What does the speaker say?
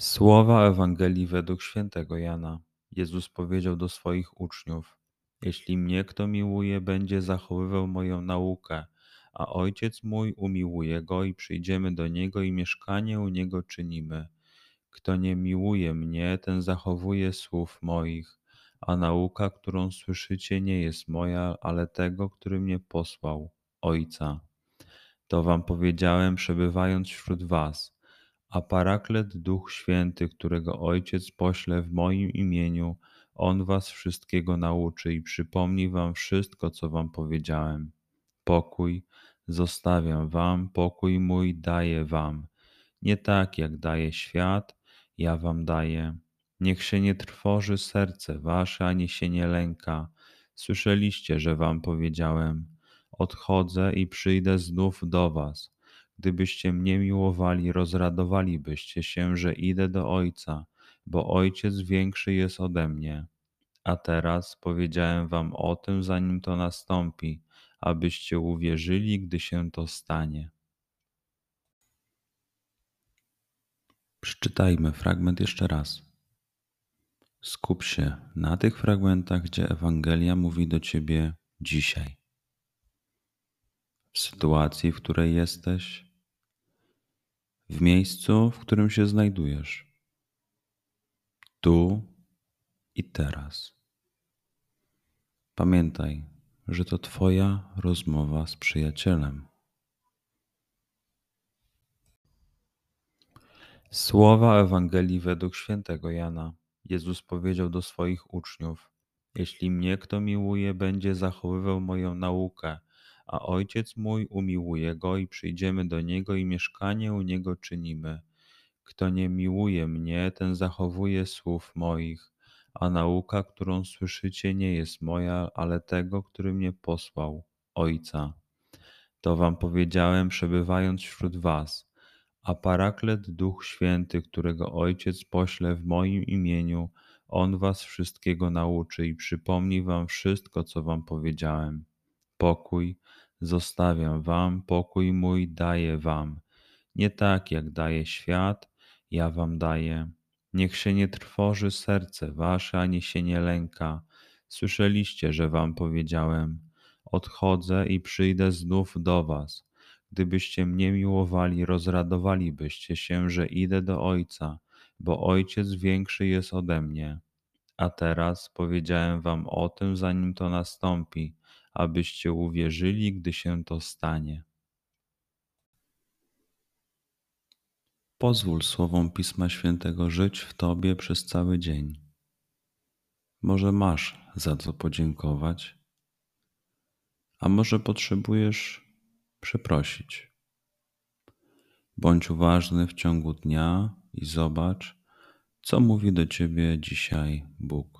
Słowa Ewangelii według świętego Jana. Jezus powiedział do swoich uczniów: Jeśli mnie kto miłuje, będzie zachowywał moją naukę, a ojciec mój umiłuje go i przyjdziemy do niego i mieszkanie u niego czynimy. Kto nie miłuje mnie, ten zachowuje słów moich, a nauka, którą słyszycie, nie jest moja, ale tego, który mnie posłał, Ojca. To wam powiedziałem, przebywając wśród was a Paraklet Duch Święty, którego Ojciec pośle w moim imieniu, On was wszystkiego nauczy i przypomni wam wszystko, co wam powiedziałem. Pokój zostawiam wam, pokój mój daję wam. Nie tak, jak daje świat, ja wam daję. Niech się nie trwoży serce wasze, ani się nie lęka. Słyszeliście, że wam powiedziałem: Odchodzę i przyjdę znów do was Gdybyście mnie miłowali, rozradowalibyście się, że idę do Ojca, bo Ojciec większy jest ode mnie. A teraz powiedziałem wam o tym, zanim to nastąpi, abyście uwierzyli, gdy się to stanie. Przeczytajmy fragment jeszcze raz. Skup się na tych fragmentach, gdzie Ewangelia mówi do ciebie dzisiaj. W sytuacji, w której jesteś, w miejscu, w którym się znajdujesz. Tu i teraz. Pamiętaj, że to Twoja rozmowa z przyjacielem. Słowa Ewangelii według świętego Jana. Jezus powiedział do swoich uczniów: Jeśli mnie kto miłuje, będzie zachowywał moją naukę a ojciec mój umiłuje go i przyjdziemy do niego i mieszkanie u niego czynimy. Kto nie miłuje mnie, ten zachowuje słów moich, a nauka, którą słyszycie, nie jest moja, ale tego, który mnie posłał, Ojca. To wam powiedziałem, przebywając wśród was. A Paraklet Duch Święty, którego Ojciec pośle w moim imieniu, On was wszystkiego nauczy i przypomni wam wszystko, co wam powiedziałem. Pokój Zostawiam wam, pokój mój daję wam. Nie tak, jak daje świat, ja wam daję. Niech się nie trwoży serce wasze, ani się nie lęka. Słyszeliście, że wam powiedziałem: Odchodzę i przyjdę znów do was. Gdybyście mnie miłowali, rozradowalibyście się, że idę do Ojca, bo Ojciec większy jest ode mnie. A teraz powiedziałem wam o tym, zanim to nastąpi abyście uwierzyli, gdy się to stanie. Pozwól słowom Pisma Świętego żyć w Tobie przez cały dzień. Może masz za co podziękować, a może potrzebujesz przeprosić. Bądź uważny w ciągu dnia i zobacz, co mówi do Ciebie dzisiaj Bóg.